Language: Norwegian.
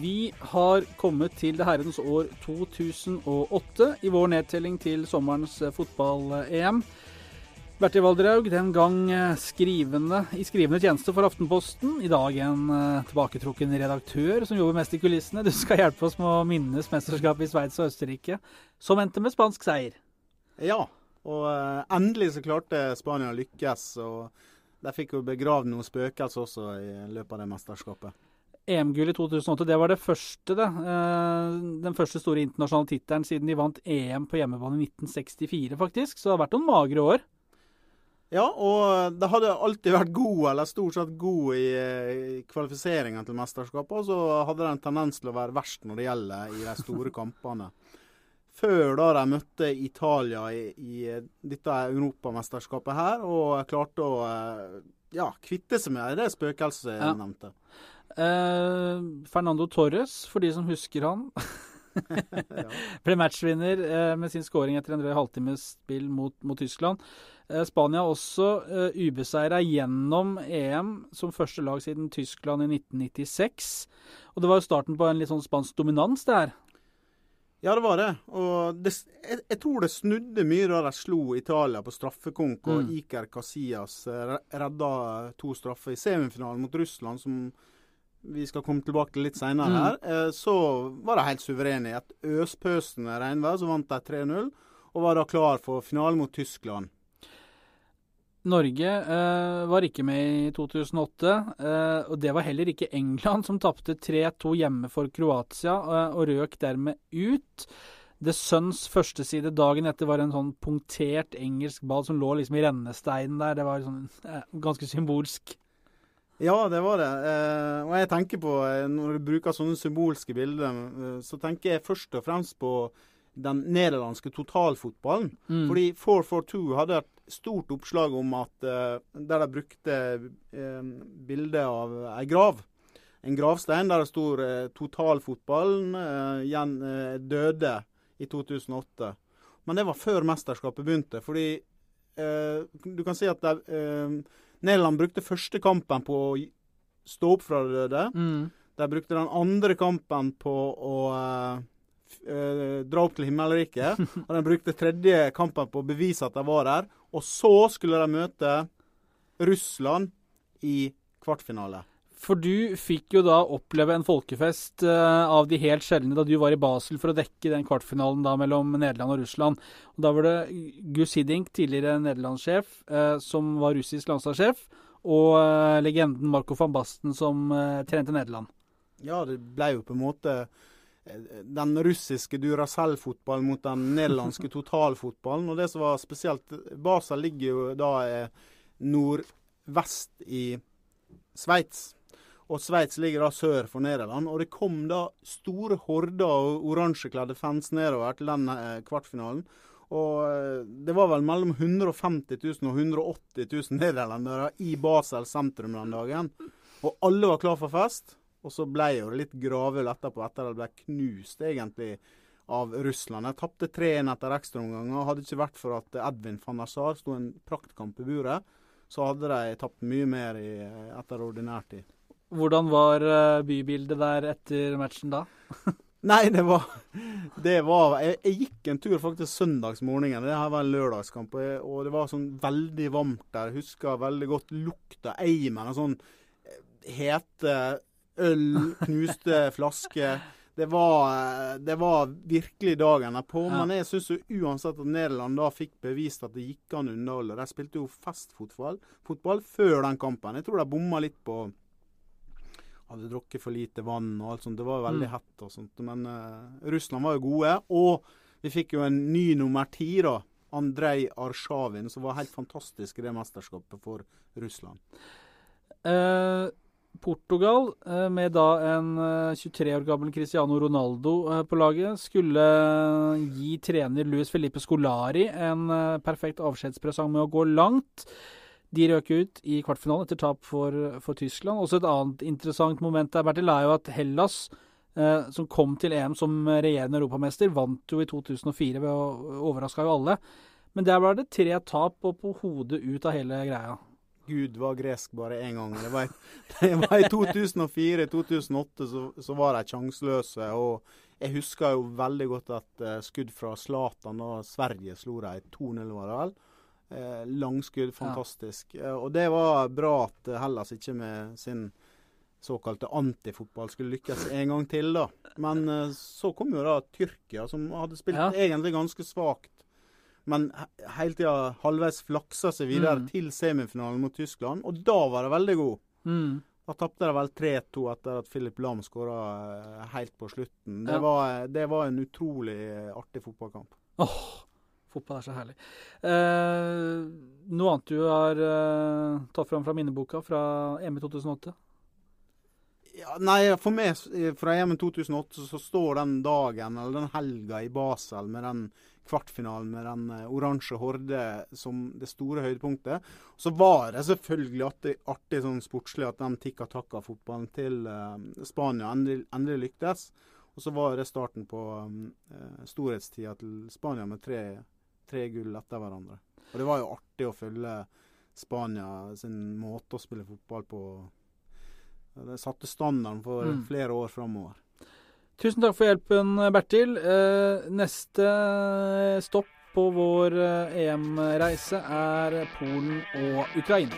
Vi har kommet til det herrens år 2008 i vår nedtelling til sommerens eh, fotball-EM. Bertil Valdraug, den gang eh, skrivende, i skrivende tjeneste for Aftenposten. I dag en uh, tilbaketrukken redaktør som jobber mest i kulissene. Du skal hjelpe oss med å minnes mesterskapet i Sveits og Østerrike, som endte med spansk seier. Ja, og uh, endelig så klarte Spania å lykkes. Og de fikk jo begravd noen spøkelser også i løpet av det mesterskapet. EM-gull i 2008, det var det første, det. Den første store internasjonale tittelen siden de vant EM på hjemmebane i 1964, faktisk. Så det har vært noen magre år. Ja, og det hadde alltid vært god, eller stort sett god, i, i kvalifiseringen til mesterskapet. Og så hadde det en tendens til å være verst når det gjelder i de store kampene. Før da de møtte Italia i, i dette europamesterskapet her, og klarte å ja, kvitte seg med det spøkelset jeg ja. nevnte. Eh, Fernando Torres, for de som husker han. Ble matchvinner eh, med sin skåring etter en drøy halvtimes spill mot, mot Tyskland. Eh, Spania også eh, ubeseira gjennom EM som første lag siden Tyskland i 1996. Og det var jo starten på en litt sånn spansk dominans, det her. Ja, det var det. Og det, jeg, jeg, tror det snudde mye da de slo Italia på straffekonk, og mm. Iker Casillas eh, redda to straffer i semifinalen mot Russland, som vi skal komme tilbake til litt seinere mm. her, eh, så var de helt suverene. I et øspøsende regnvær så vant de 3-0, og var da klar for finalen mot Tyskland. Norge eh, var ikke med i 2008, eh, og det var heller ikke England, som tapte 3-2 hjemme for Kroatia eh, og røk dermed ut. The Suns førsteside dagen etter var en sånn punktert engelsk ball som lå liksom i rennesteinen der. Det var sånn, eh, ganske symbolsk. Ja, det var det. Eh, og jeg tenker på, eh, Når du bruker sånne symbolske bilder, så tenker jeg først og fremst på den nederlandske totalfotballen. Mm. Fordi 442 hadde et stort oppslag om at uh, der de brukte uh, bilde av ei grav. En gravstein der det sto uh, 'Totalfotballen uh, døde i 2008'. Men det var før mesterskapet begynte. Fordi du kan si at det, Nederland brukte første kampen på å stå opp fra det døde. Mm. De brukte den andre kampen på å uh, dra opp til himmelriket. og de brukte tredje kampen på å bevise at de var der. Og så skulle de møte Russland i kvartfinale. For du fikk jo da oppleve en folkefest uh, av de helt sjeldne da du var i Basel for å dekke den kvartfinalen da mellom Nederland og Russland. Og Da var det Gus Hiddink, tidligere nederlandssjef, uh, som var russisk landslagssjef, og legenden Marco van Basten som trente Nederland. Ja, det ble jo på en måte den russiske Duracell-fotballen mot den nederlandske totalfotballen. Og det som var spesielt Basel ligger jo da nordvest i Sveits. Og Sveits ligger da sør for Nederland. Og det kom da store horder av oransjekledde fans nedover til den eh, kvartfinalen. Og eh, det var vel mellom 150 000 og 180 000 nederlendere i Basel sentrum den dagen. Og alle var klar for fest. Og så ble jo det litt gravøl etterpå, etter at det ble knust egentlig av Russland. Jeg tapte 3-1 etter ekstraomganger. Hadde det ikke vært for at Edvin van der Sar sto en praktkamp i buret, så hadde de tapt mye mer i, etter ordinær tid. Hvordan var eh, bybildet der etter matchen da? Nei, det var, det var jeg, jeg, gikk en tur faktisk søndagsmorgenen. Det her var en lørdagskamp, og, jeg, og det var sånn veldig varmt der. Jeg husker veldig godt lukta eimen og sånn eh, hete øl, knuste flasker. Det var, eh, det var, virkelig dagen på. Ja. Men jeg syns uansett at Nederland da fikk bevist at det gikk an å underholde. De spilte jo festfotball fotball før den kampen. Jeg tror de bomma litt på hadde drukket for lite vann og alt sånt. Det var veldig mm. hett og sånt. Men uh, Russland var jo gode. Og vi fikk jo en ny nummer ti, da. Andrej Arsjavin, som var helt fantastisk i det mesterskapet for Russland. Eh, Portugal, eh, med da en 23 eh, år gammel Cristiano Ronaldo eh, på laget, skulle gi trener Luis Felipe Scolari en perfekt avskjedspresang med å gå langt. De røk ut i kvartfinalen etter tap for, for, Tyskland. Også et annet interessant moment der, Bertil, er jo at Hellas, som kom til EM som regjerende europamester, vant jo i 2004 ved å overraske jo alle. Men der var det tre tap og på hodet ut av hele greia. Gud var gresk bare én gang. Det var, det var i 2004-2008 så, så, var de sjanseløse. Og jeg husker jo veldig godt at uh, skudd fra Zlatan da Sverige slo dem 2-0, var det vel. Eh, langskudd, fantastisk. Ja. Eh, og det var bra at Hellas ikke med sin såkalte antifotball skulle lykkes en gang til, da. Men så kom jo da Tyrkia, som hadde spilt ja. egentlig ganske svakt men hele tida halvveis flaksa seg videre mm. til semifinalen mot Tyskland, og da var det veldig god. Mm. Da tapte de vel 3-2 etter at Philip Lam skåra eh, helt på slutten. Det, ja. var, det, var, en utrolig artig fotballkamp. Åh, oh, fotball er så herlig. Eh, noe annet du har eh, tatt fram fra minneboka fra EM i 2008? Ja, nei, for meg fra EM 2008 så står den dagen, eller den helga i Basel med den kvartfinalen med den uh, oransje horde som det store høydepunktet. Så var det selvfølgelig artig, artig sånn sportslig at den tikka takka fotballen til uh, Spania endelig, endelig, lyktes. Og så var det starten på um, storhetstida til Spania med tre, tre gull etter hverandre. Og det var jo artig å følge Spania sin måte å spille fotball på. Det satte standarden for mm. flere år framover. Tusen takk for hjelpen, Bertil. Eh, neste stopp på vår eh, EM-reise er Polen og Ukraina.